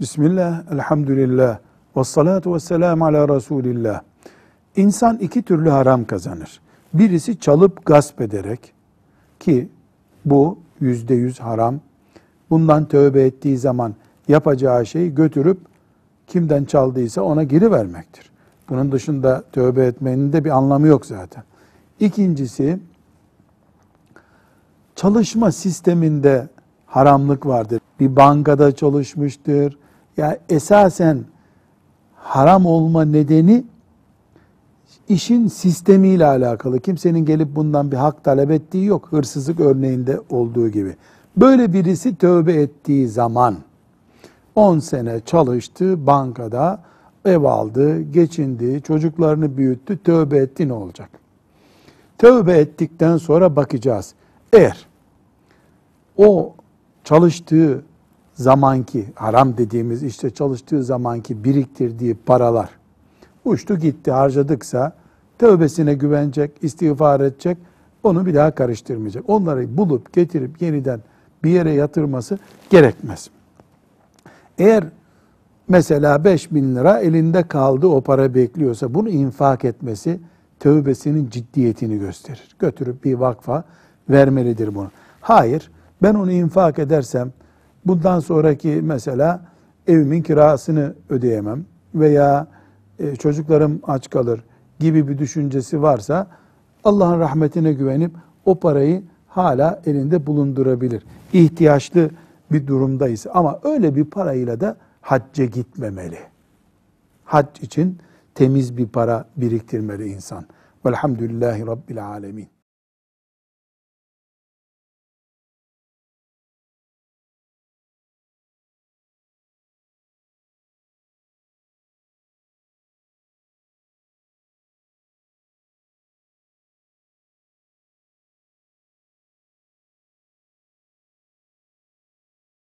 Bismillah, elhamdülillah, ve salatu ve selamu ala Resulillah. İnsan iki türlü haram kazanır. Birisi çalıp gasp ederek ki bu yüzde yüz haram. Bundan tövbe ettiği zaman yapacağı şeyi götürüp kimden çaldıysa ona geri vermektir. Bunun dışında tövbe etmenin de bir anlamı yok zaten. İkincisi çalışma sisteminde haramlık vardır. Bir bankada çalışmıştır. Ya yani esasen haram olma nedeni işin sistemiyle alakalı. Kimsenin gelip bundan bir hak talep ettiği yok. Hırsızlık örneğinde olduğu gibi. Böyle birisi tövbe ettiği zaman 10 sene çalıştı bankada, ev aldı, geçindi, çocuklarını büyüttü, tövbe etti ne olacak? Tövbe ettikten sonra bakacağız. Eğer o çalıştığı zamanki haram dediğimiz işte çalıştığı zamanki biriktirdiği paralar uçtu gitti harcadıksa tövbesine güvenecek, istiğfar edecek, onu bir daha karıştırmayacak. Onları bulup getirip yeniden bir yere yatırması gerekmez. Eğer mesela 5 bin lira elinde kaldı o para bekliyorsa bunu infak etmesi tövbesinin ciddiyetini gösterir. Götürüp bir vakfa vermelidir bunu. Hayır ben onu infak edersem bundan sonraki mesela evimin kirasını ödeyemem veya e, çocuklarım aç kalır gibi bir düşüncesi varsa Allah'ın rahmetine güvenip o parayı hala elinde bulundurabilir. İhtiyaçlı bir durumdayız ama öyle bir parayla da hacca gitmemeli. Hac için temiz bir para biriktirmeli insan. Velhamdülillahi Rabbil Alemin.